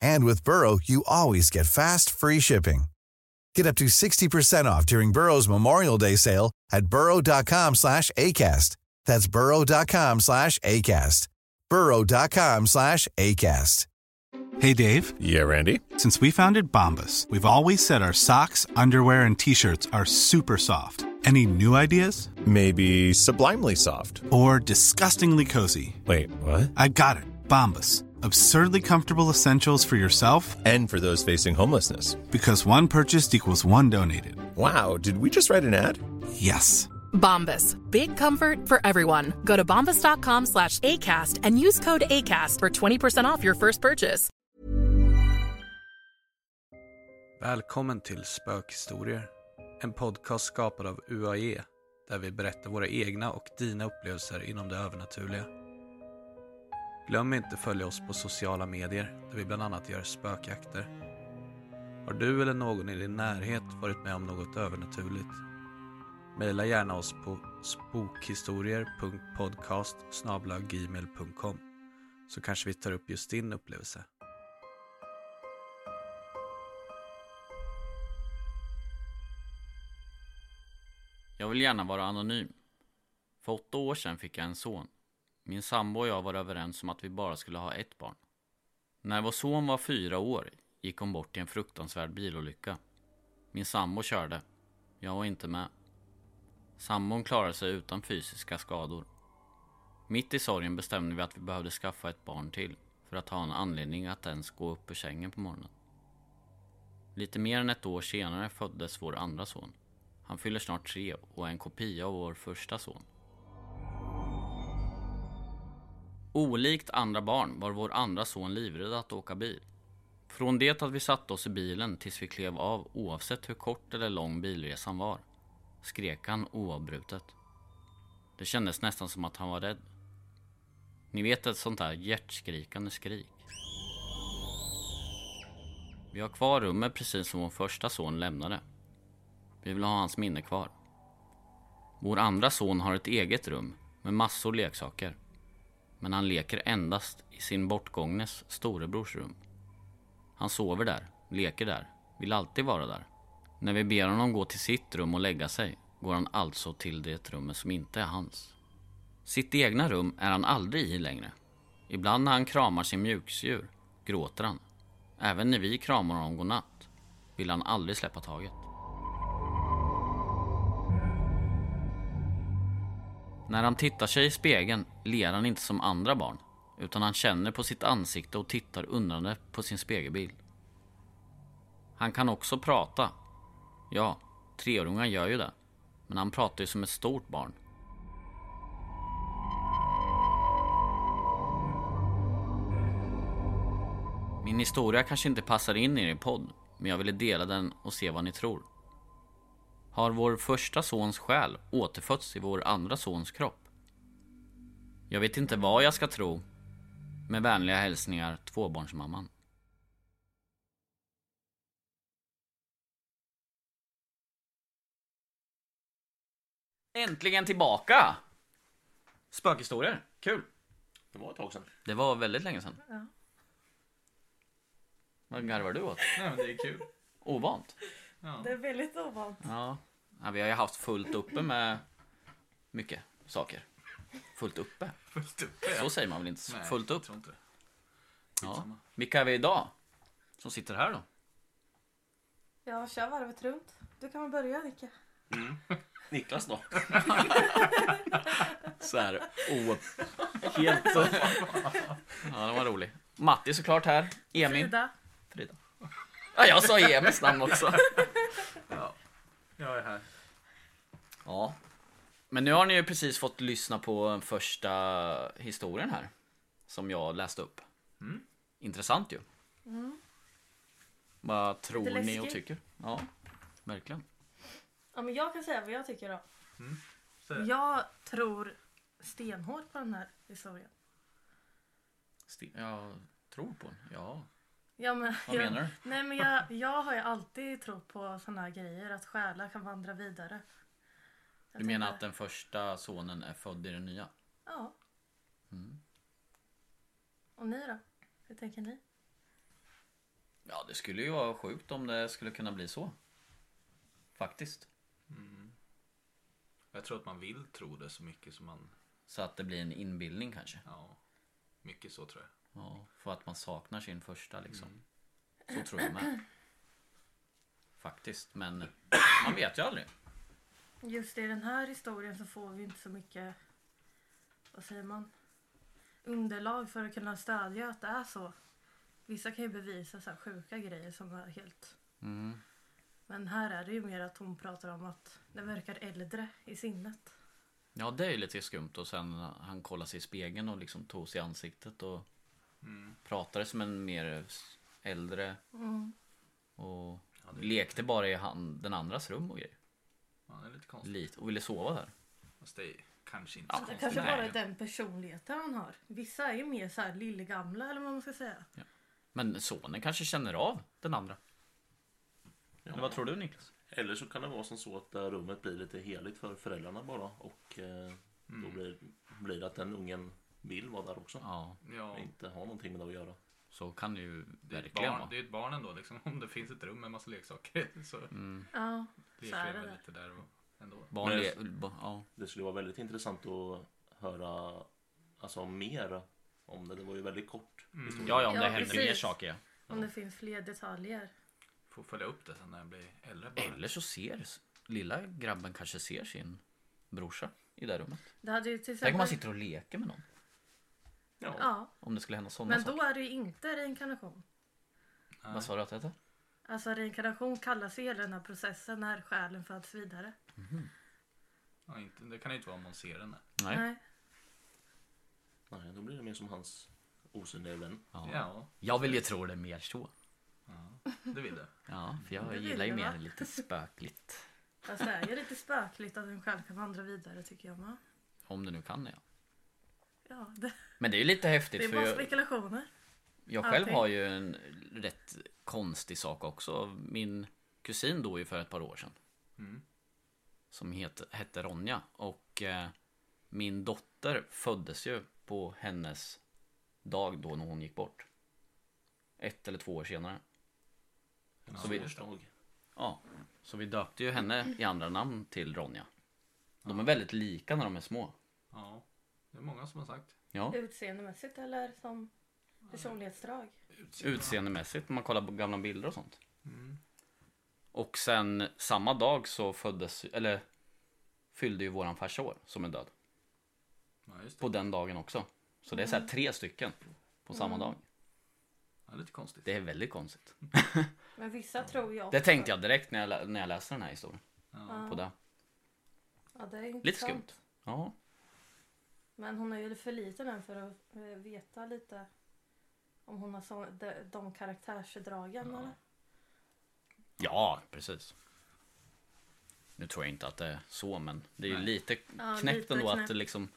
And with Burrow, you always get fast, free shipping. Get up to 60% off during Burrow's Memorial Day sale at burrow.com slash ACAST. That's burrow.com slash ACAST. burrow.com slash ACAST. Hey Dave, Yeah, Randy. since we founded Bombus, we've always said our socks, underwear, and t-shirts are super soft. Any new ideas? Maybe sublimely soft. Or disgustingly cozy? Wait, what? I got it. Bombus. Absurdly comfortable essentials for yourself And for those facing homelessness. because one purchased equals one donated. Wow, did we just write an ad? Yes. Bombas. Big comfort for everyone. Go to bombas.com slash ACAST and use code ACAST for 20% off your first purchase. Välkommen till Spökhistorier. En podcast skapad av UAE där vi berättar våra egna och dina upplevelser inom det övernaturliga. Glöm inte följa oss på sociala medier där vi bland annat gör spökjakter. Har du eller någon i din närhet varit med om något övernaturligt? Maila gärna oss på spokhistorier.podcast så kanske vi tar upp just din upplevelse. Jag vill gärna vara anonym. För åtta år sedan fick jag en son. Min sambo och jag var överens om att vi bara skulle ha ett barn. När vår son var fyra år gick hon bort i en fruktansvärd bilolycka. Min sambo körde. Jag var inte med. Sambon klarade sig utan fysiska skador. Mitt i sorgen bestämde vi att vi behövde skaffa ett barn till för att ha en anledning att ens gå upp ur sängen på morgonen. Lite mer än ett år senare föddes vår andra son. Han fyller snart tre och är en kopia av vår första son. Olikt andra barn var vår andra son livrädd att åka bil. Från det att vi satte oss i bilen tills vi klev av oavsett hur kort eller lång bilresan var skrek han oavbrutet. Det kändes nästan som att han var rädd. Ni vet ett sånt där hjärtskrikande skrik. Vi har kvar rummet precis som vår första son lämnade. Vi vill ha hans minne kvar. Vår andra son har ett eget rum med massor leksaker. Men han leker endast i sin bortgångnes storebrors rum. Han sover där, leker där, vill alltid vara där. När vi ber honom gå till sitt rum och lägga sig går han alltså till det rummet som inte är hans. Sitt egna rum är han aldrig i längre. Ibland när han kramar sin mjukisdjur gråter han. Även när vi kramar honom godnatt vill han aldrig släppa taget. När han tittar sig i spegeln ler han inte som andra barn utan han känner på sitt ansikte och tittar undrande på sin spegelbild. Han kan också prata. Ja, treåringar gör ju det. Men han pratar ju som ett stort barn. Min historia kanske inte passar in i er podd, men jag ville dela den och se vad ni tror. Har vår första sons själ återfötts i vår andra sons kropp? Jag vet inte vad jag ska tro. Med vänliga hälsningar tvåbarnsmamman. Äntligen tillbaka! Spökhistorier, kul! Det var ett tag sedan. Det var väldigt länge sedan. Vad garvar du åt? Nej men det är kul. Ovant? Det är väldigt ovant. Ja. ja. Vi har ju haft fullt uppe med mycket saker. Fullt uppe? Fullt uppe Så säger man väl inte? Nej, fullt upp? inte. Ja. Vilka är vi idag? Som sitter här då? Ja, kör varvet runt. Du kan väl börja Nicke. Niklas då? Så här, o... Helt... ja, den var rolig. Matti såklart här. Emin. Frida. Frida. Ja, jag sa Emils namn också. Jag är här. Ja. Men nu har ni ju precis fått lyssna på första historien här. Som jag läste upp. Mm. Intressant ju. Mm. Vad tror Lite ni och läskigt. tycker? Ja, verkligen. Ja, men jag kan säga vad jag tycker då. Säg det. Jag tror stenhårt på den här historien. Sten- Jag tror på den. Ja. Ja, men, Vad jag, menar du? Nej, men jag, jag har ju alltid trott på såna här grejer. Att själar kan vandra vidare. Jag Du menar tänker- att den första sonen är född i den nya? Ja. Mm. Och ni då? Hur tänker ni? Ja, det skulle ju vara sjukt om det skulle kunna bli så. Faktiskt. Jag tror att man vill tro det så mycket som man... Så att det blir en inbildning kanske. Ja, mycket så tror jag. Ja, för att man saknar sin första liksom. Så tror jag med. Faktiskt, men man vet ju aldrig. Just i den här historien så får vi inte så mycket, vad säger man, underlag för att kunna stödja att det är så. Vissa kan ju bevisa så här sjuka grejer som är helt... Mm. Men här är det ju mer att hon pratar om att den verkar äldre i sinnet. Ja, det är ju lite skumt och sen han kollar sig i spegeln och liksom tog sig i ansiktet och pratade som en mer äldre Mm. och Ja, lekte bara i han, den andras rum och grejer. Ja, det är lite konstigt. Lite, och ville sova där. Fast det är kanske inte Ja, så Det konstigt. kanske bara är den personligheten han har. Vissa är ju mer så här lillegamla eller vad man ska säga. Men sonen kanske känner av den andra. Eller vad tror du Niklas? Eller så kan det vara som så att rummet blir lite heligt för föräldrarna bara. Och eh, då blir, blir det att den ungen vill vara där också. Ja, Ja, Och inte ha någonting med det att göra. så kan det ju det verkligen barn, vara. det är ett barn ändå liksom. Om det finns ett rum med massa leksaker så Ja, så leker det det där. lite där och ändå. Barn ba- ja. Det skulle vara väldigt intressant att höra alltså, mer om det. Det var ju väldigt kort historia. ja, ja, om Ja, det händer precis. mer saker. ja. Om det finns fler detaljer. Får följa upp det sen när jag blir äldre. Bara. Eller så ser lilla grabben kanske ser sin brorsa i det rummet. Det hade ju till Tänk om man exempel... sitter och leker med någon. Ja. Ja, Om det skulle hända sådana men saker. då är det ju inte reinkarnation. Vad sa du att det hette? Alltså reinkarnation kallas ju hela den här processen när själen föds vidare. Ja, inte, det kan ju inte vara om man ser den. Nej. Nej. Nej, då blir det mer som hans osynliga vän. Ja. Ja, Jag vill ju tro det mer så. det vill du. Ja, för jag Det vill gillar ju du, mer va? lite spökligt. Fast det är ju lite spökligt att en själ kan vandra vidare tycker jag med. Om du nu kan det ja. Ja, det, Men det är ju lite häftigt det är för bara jag, spekulationer. jag själv har ju en rätt konstig sak också. Min kusin dog ju för ett par år sedan. Mm. Som het, hette Ronja. Och eh, min dotter föddes ju på hennes dag då när hon gick bort. Ett eller två år senare. Så vi, dag. ja, så vi döpte ju henne i andra namn till Ronja. De är väldigt lika när de är små. Ja, det är många som har sagt. Ja, Utseendemässigt eller som personlighetsdrag. utseendemässigt, om man kollar på gamla bilder och sånt. Och sen samma dag så föddes, eller fyllde ju våran farsa år som är död. Ja, just det. På den dagen också. Så det är så här tre stycken på samma dag. Ja, lite konstigt. Det är väldigt konstigt. Men vissa tror jag Det tänkte jag direkt när jag, lä- när jag läste den här historien. Ja. På det. Ja, det är Lite intressant. skumt. Ja. Men hon är ju för liten än för att eh, veta lite om hon har så, de, de karaktärsdragen eller? Ja, precis. Nu tror jag inte att det är så, men det är ju Nej. lite Ja, knäppt lite ändå att knäppt. det liksom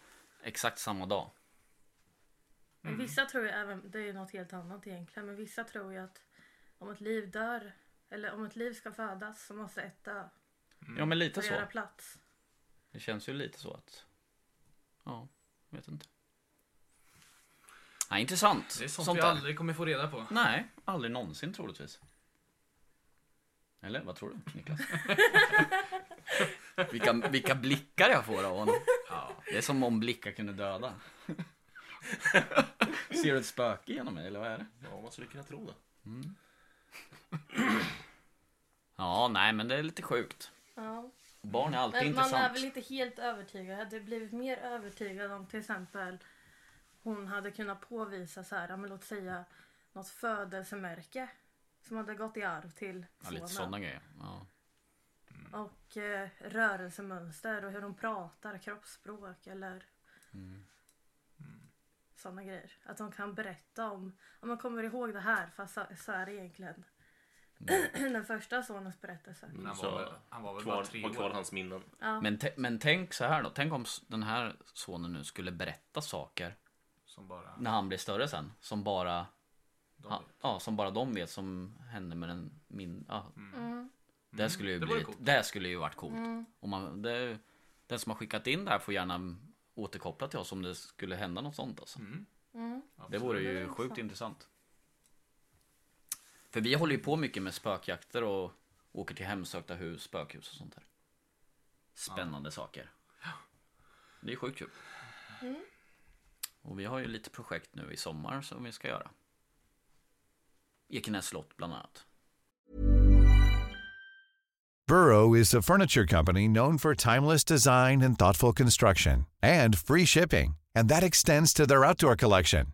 exakt samma dag. Men vissa tror ju även, det är ju något helt annat egentligen, men vissa tror ju att om ett liv dör, eller om ett liv ska födas så måste ett dö Ja, men lite att så. göra plats. Det känns ju lite så att... Ja, vet inte. Nej, intressant. Det är sånt, Sånt vi där. aldrig kommer få reda på. Nej, aldrig någonsin troligtvis. Eller vad tror du Niklas? vilka, vilka blickar jag får av honom. Det är som om blickar kunde döda. Ser du ett spöke genom mig eller vad är det? Ja, man skulle kunna tro det. Ja, nej men det är lite sjukt. Ja. Barn är alltid Men man intressant. är väl inte helt övertygad. Jag hade blivit mer övertygad om till exempel hon hade kunnat påvisa så här, men låt säga något födelsemärke som hade gått i arv till Ja, lite sonen. sådana grejer. Ja. Och eh, rörelsemönster och hur de pratar, kroppsspråk eller Mm. sådana grejer. Att de kan berätta om, om man kommer ihåg det här fast så, så är det egentligen Mm. den första sonens berättelse. Men han Så var väl, han var väl kvar, bara tre har kvar år. hans minnen. Ja. Men, men tänk så här då. Tänk om s- den här sonen nu skulle berätta saker Som bara... när han blir större sen. Som bara, De ja, vet. ja, som bara de vet som hände med den min... Ja. Mm. Det skulle ju det bli, coolt. det skulle ju varit coolt. Mm. Om man, det, den som har skickat in det här får gärna återkoppla till oss om det skulle hända något sånt alltså. Mm. Mm. Det vore ju sjukt sant. intressant. För vi håller ju på mycket med spökjakter och åker till hemsökta hus, spökhus och sånt där. Spännande saker. Det är sjukt kul. Mm. Och vi har ju lite projekt nu i sommar som vi ska göra. Ekenäs slott bland annat. Burrow is a furniture company known for timeless design and thoughtful construction and free shipping, and that extends to their outdoor collection.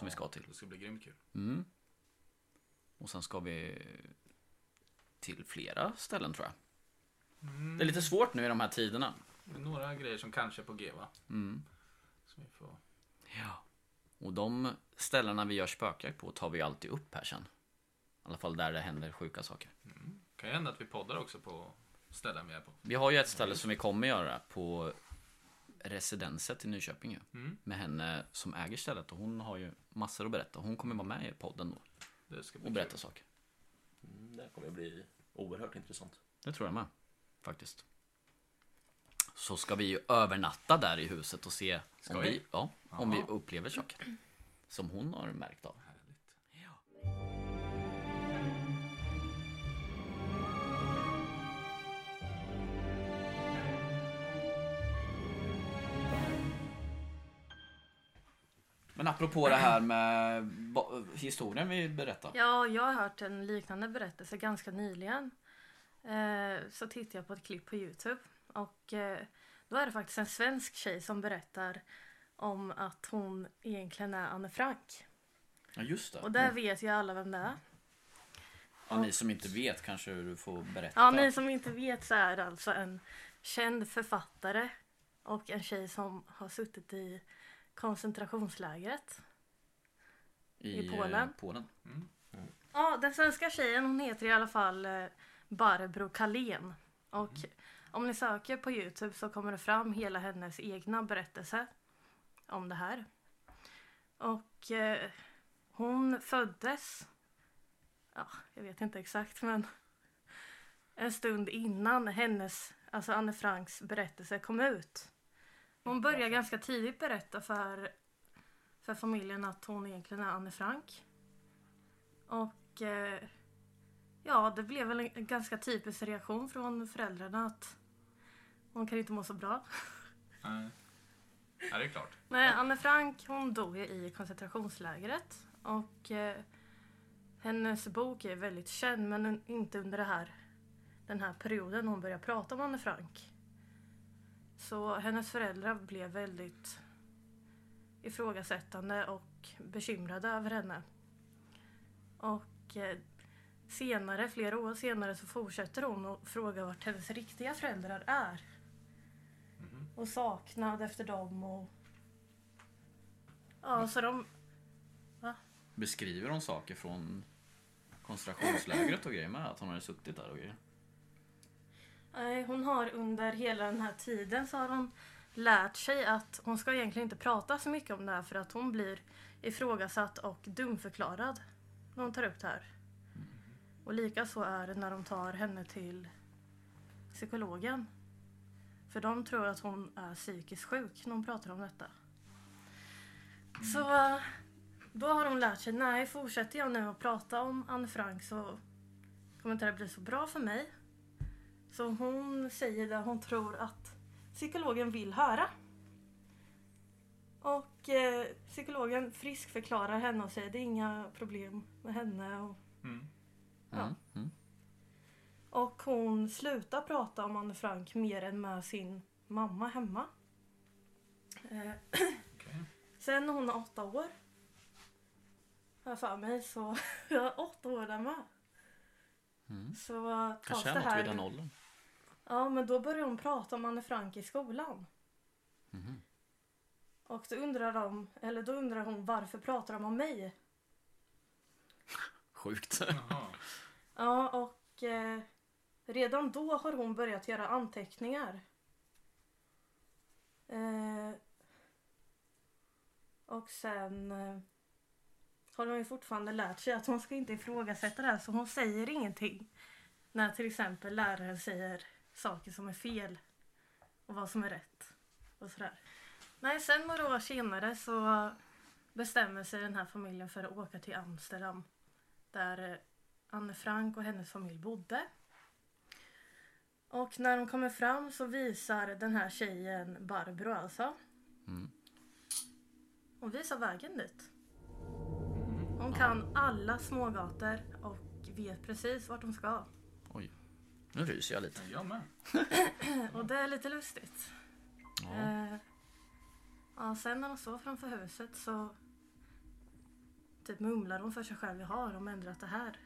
Som vi ska till. Det ska bli grymt kul. Mm. Och sen ska vi till flera ställen tror jag. Det är lite svårt nu i de här tiderna. Det är några grejer som kanske är på G va? Mm. Som vi får... Ja. Och de ställena vi gör spökjakt på tar vi alltid upp här sen. I alla fall där det händer sjuka saker. Kan ju hända att vi poddar också på ställen vi är på. Vi har ju ett ställe som vi kommer göra på residenset i Nyköping ju. Mm. Med henne som äger stället och hon har ju massor att berätta. Hon kommer vara med i podden då. Det ska bli Och berätta kul. saker. Mm, det här kommer att bli oerhört intressant. Det tror jag med. Faktiskt. Så ska vi ju övernatta där i huset och se Ska om vi? vi, ja, om vi upplever saker. Som hon har märkt av. Men apropå det här med historien vi berättade. Ja, jag har hört en liknande berättelse ganska nyligen. Eh, så tittade jag på ett klipp på Youtube. Och eh, då är det faktiskt en svensk tjej som berättar om att hon egentligen är Anne Frank. Ja just det. Och där vet ju alla vem det är. Ja, ni som inte vet kanske du får berätta. Ja, ni som inte vet så är det alltså en känd författare och en tjej som har suttit i koncentrationslägret. i eh, Polen. Polen. Ja, den svenska tjejen hon heter i alla fall eh, Barbro Kalén. Och om ni söker på Youtube så kommer det fram hela hennes egna berättelse om det här. Och eh, hon föddes, ja, jag vet inte exakt men en stund innan hennes, alltså Anne Franks berättelse kom ut. Hon började ganska tidigt berätta för, för familjen att hon egentligen är Anne Frank. Och eh, ja, det blev väl en ganska typisk reaktion från föräldrarna att hon kan inte må så bra. Nej. Ja, det är klart. Nej, Anne Frank hon dog i koncentrationslägret och eh, hennes bok är väldigt känd men inte under det här, den här perioden hon började prata om Anne Frank. Så hennes föräldrar blev väldigt ifrågasättande och bekymrade över henne. Och eh, senare, flera år senare, så fortsätter hon att fråga vart hennes riktiga föräldrar är. Och saknad efter dem och... Ja, så de... Va? Beskriver hon saker från koncentrationslägret och grejer med? Att hon hade suttit där och grejer? Nej, hon har under hela den här tiden så har hon lärt sig att hon ska egentligen inte prata så mycket om det här för att hon blir ifrågasatt och dumförklarad när hon tar upp det här. Och lika så är det när de tar henne till psykologen. För de tror att hon är psykiskt sjuk när hon pratar om detta. Så då har hon lärt sig, nej fortsätter jag nu att prata om Anne Frank så kommer inte det bli så bra för mig. Så hon säger det hon tror att psykologen vill höra. Och eh, psykologen friskförklarar henne och säger det är inga problem med henne. Och, Ja. Mm. Mm. och hon slutar prata om Anne Frank mer än med sin mamma hemma. Eh, Sen när hon är åtta år. Har jag för mig så jag är åtta år där med. Mm. Så tas Kanske det är något här... vid den åldern. Ja, men då börjar hon prata om Anne Frank i skolan. Mhm. Och då undrar de, eller då undrar hon varför pratar de om mig? Sjukt. Ja, och eh, redan då har hon börjat göra anteckningar. Eh, och sen eh, har hon ju fortfarande lärt sig att hon ska inte ifrågasätta det här så hon säger ingenting. När till exempel läraren säger saker som är fel och vad som är rätt. Och sådär. Nej, sen några år senare så bestämmer sig den här familjen för att åka till Amsterdam. Där eh, Anne Frank och hennes familj bodde. Och när de kommer fram så visar den här tjejen, Barbro alltså. Mm. Hon visar vägen dit. Hon kan alla smågator och vet precis vart de ska. Nu ryser jag lite. Jag med. Och det är lite lustigt. Ja. Eh, ja, sen när de står framför huset så typ mumlar hon för sig själv. Jaha, har de ändrat det här?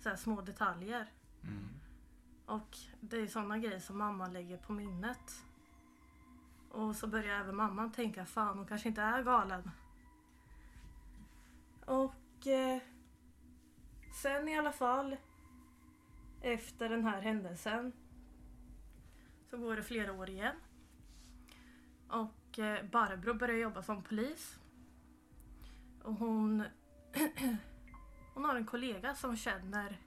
Så här små detaljer. Och det är sådana grejer som mamma lägger på minnet. Och så börjar även mamman tänka, fan hon kanske inte är galen. Och eh, sen i alla fall efter den här händelsen så går det flera år igen. Och eh, Barbro börjar jobba som polis. Och hon, hon har en kollega som känner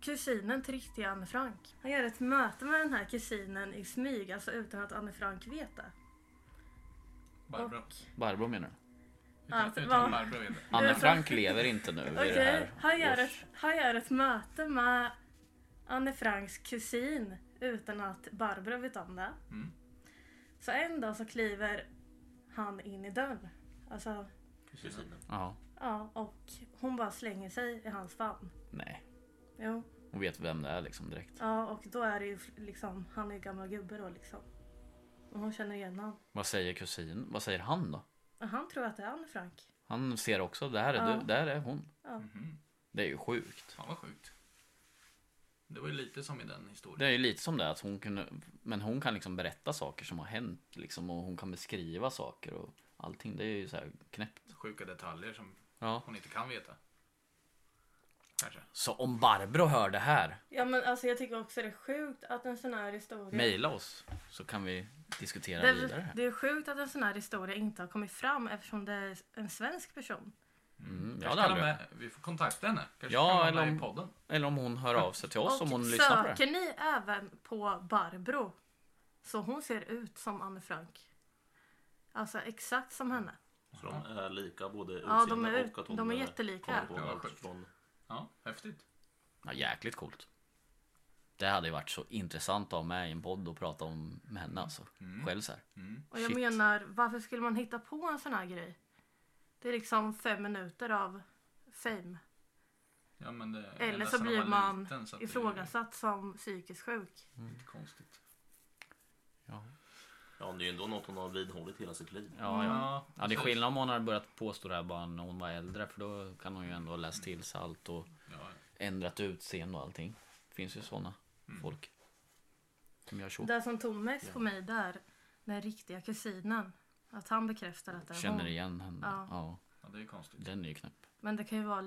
kusinen till riktiga Anne Frank. Han gör ett möte med den här kusinen i smyg, alltså utan att Anne Frank vet det. Barbro. Barbro menar du? Utan. Anne Frank lever inte nu i Okej, det här. han, gör års- ett, han gör ett möte med Anne Franks kusin utan att Barbro vet om det. Mm. Så en dag så kliver han in i dörren. Alltså, Kusinen. Ja. ja, och hon bara slänger sig i hans famn. Nej. Jo, Hon vet vem det är liksom direkt. ja, och då är det ju liksom, han är ju gammal gubbe då liksom. Och hon känner igen honom. Vad säger kusin? Vad säger han då? Han tror att det är Anne Frank. Han ser också, där är Ja. du, där är hon. Ja. Det är ju sjukt. Fan vad sjukt. Det var ju lite som i den historien. Det är ju lite som det att hon kunde, men hon kan liksom berätta saker som har hänt liksom och hon kan beskriva saker och allting. Det är ju så här knäppt. Sjuka detaljer som Ja. hon inte kan veta. Kanske. Så om Barbro hör det här, Ja men alltså jag tycker också det är sjukt att en sån här historia... mejla oss så kan vi diskutera Det vidare är, här. det är sjukt att en sån här historia inte har kommit fram eftersom det är en svensk person. Mm, ja, Kanske det kan de jag. med, vi får kontakta henne. Kanske Ja, kan vara eller med om- i podden. Eller om hon hör av sig till oss och om hon lyssnar på det. söker ni även på Barbro så hon ser ut som Anne Frank. Alltså exakt som henne. Så de är lika både Ja, de utseende är- och att hon de är jättelika. kommer på Ja, allt sjukt. från... Ja, häftigt. Ja, jäkligt coolt. Det hade ju varit så intressant att ha med i en podd och prata om med henne alltså. Själv så här. Och jag Shit. menar, varför skulle man hitta på en sån här grej? Det är liksom fem minuter av fame. Ja, men det, Eller så blir man liten, så att det är ifrågasatt som psykiskt sjuk. Lite konstigt. Ja. Ja, det är ju ändå något hon har vidhållit hela sitt liv. Ja, ja. ja, det är skillnad om hon hade börjat påstå det här bara när hon var äldre. För då kan hon ju ändå ha läst till sig allt och ändrat utseende och allting. Det finns ju sådana Mm. folk. Som gör så. Det som tog mest på mig där, den riktiga kusinen. Att han bekräftar att det är Känner hon. igen henne. Ja. Ja. Ja, det är konstigt. Den är ju knäpp. Men det kan ju vara...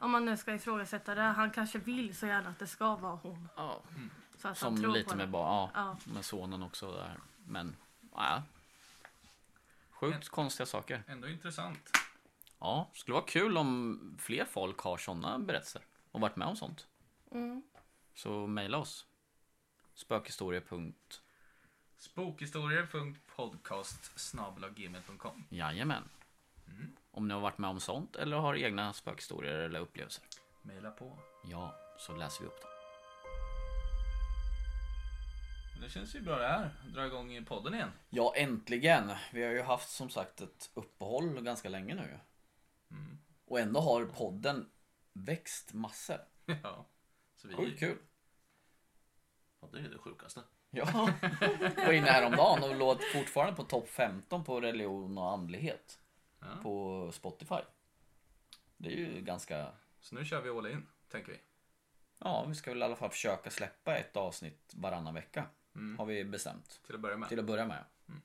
Om man nu ska ifrågasätta det. Han kanske vill så gärna att det ska vara hon. Ja. Så att han Som tror lite på med, det. bara, ja, Ja. med sonen också där. Men, ja. Sjukt konstiga saker. Ändå intressant. Ja, skulle vara kul om fler folk har sådana berättelser och varit med om sånt. Mm. Så mejla oss. Spökhistoria. Spokhistorier.podcast.gmail.com Jajamän. Mm. Om ni har varit med om sånt eller har egna spökhistorier eller upplevelser. Maila på. Ja, så läser vi upp dem. Det känns ju bra det här. Dra igång i podden igen. Ja, äntligen. Vi har ju haft som sagt ett uppehåll ganska länge nu. Mm. Och ändå har podden växt massor. Ja. Så vi... Sjukt kul. Ja, det är det sjukaste. Ja, var inne häromdagen och låg fortfarande på topp 15 på religion och andlighet. Ja. På Spotify. Det är ju ganska... Så nu kör vi all in, tänker vi. Ja, vi ska väl i alla fall försöka släppa ett avsnitt varannan vecka. Mm. Har vi bestämt. Till att börja med. Till att börja med. Mm.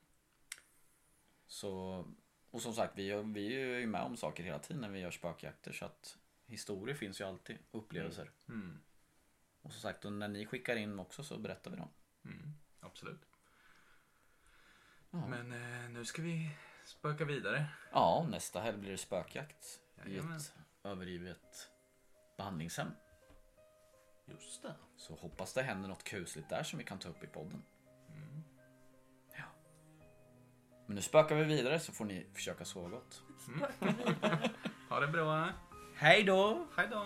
Så, och som sagt, vi, vi är ju med om saker hela tiden när vi gör spökjakter. Så att historier finns ju alltid. Upplevelser. Mm. Och som sagt, och när ni skickar in också så berättar vi dem. Mm. Absolut. Ja. Men eh, nu ska vi spöka vidare. Ja, nästa helg blir det spökjakt. I Jajamän. ett övergivet behandlingshem. Just det. Så hoppas det händer något kusligt där som vi kan ta upp i podden. Mm. Ja. Men nu spökar vi vidare så får ni försöka sova gott. Ha det bra. Hej då! Hej då!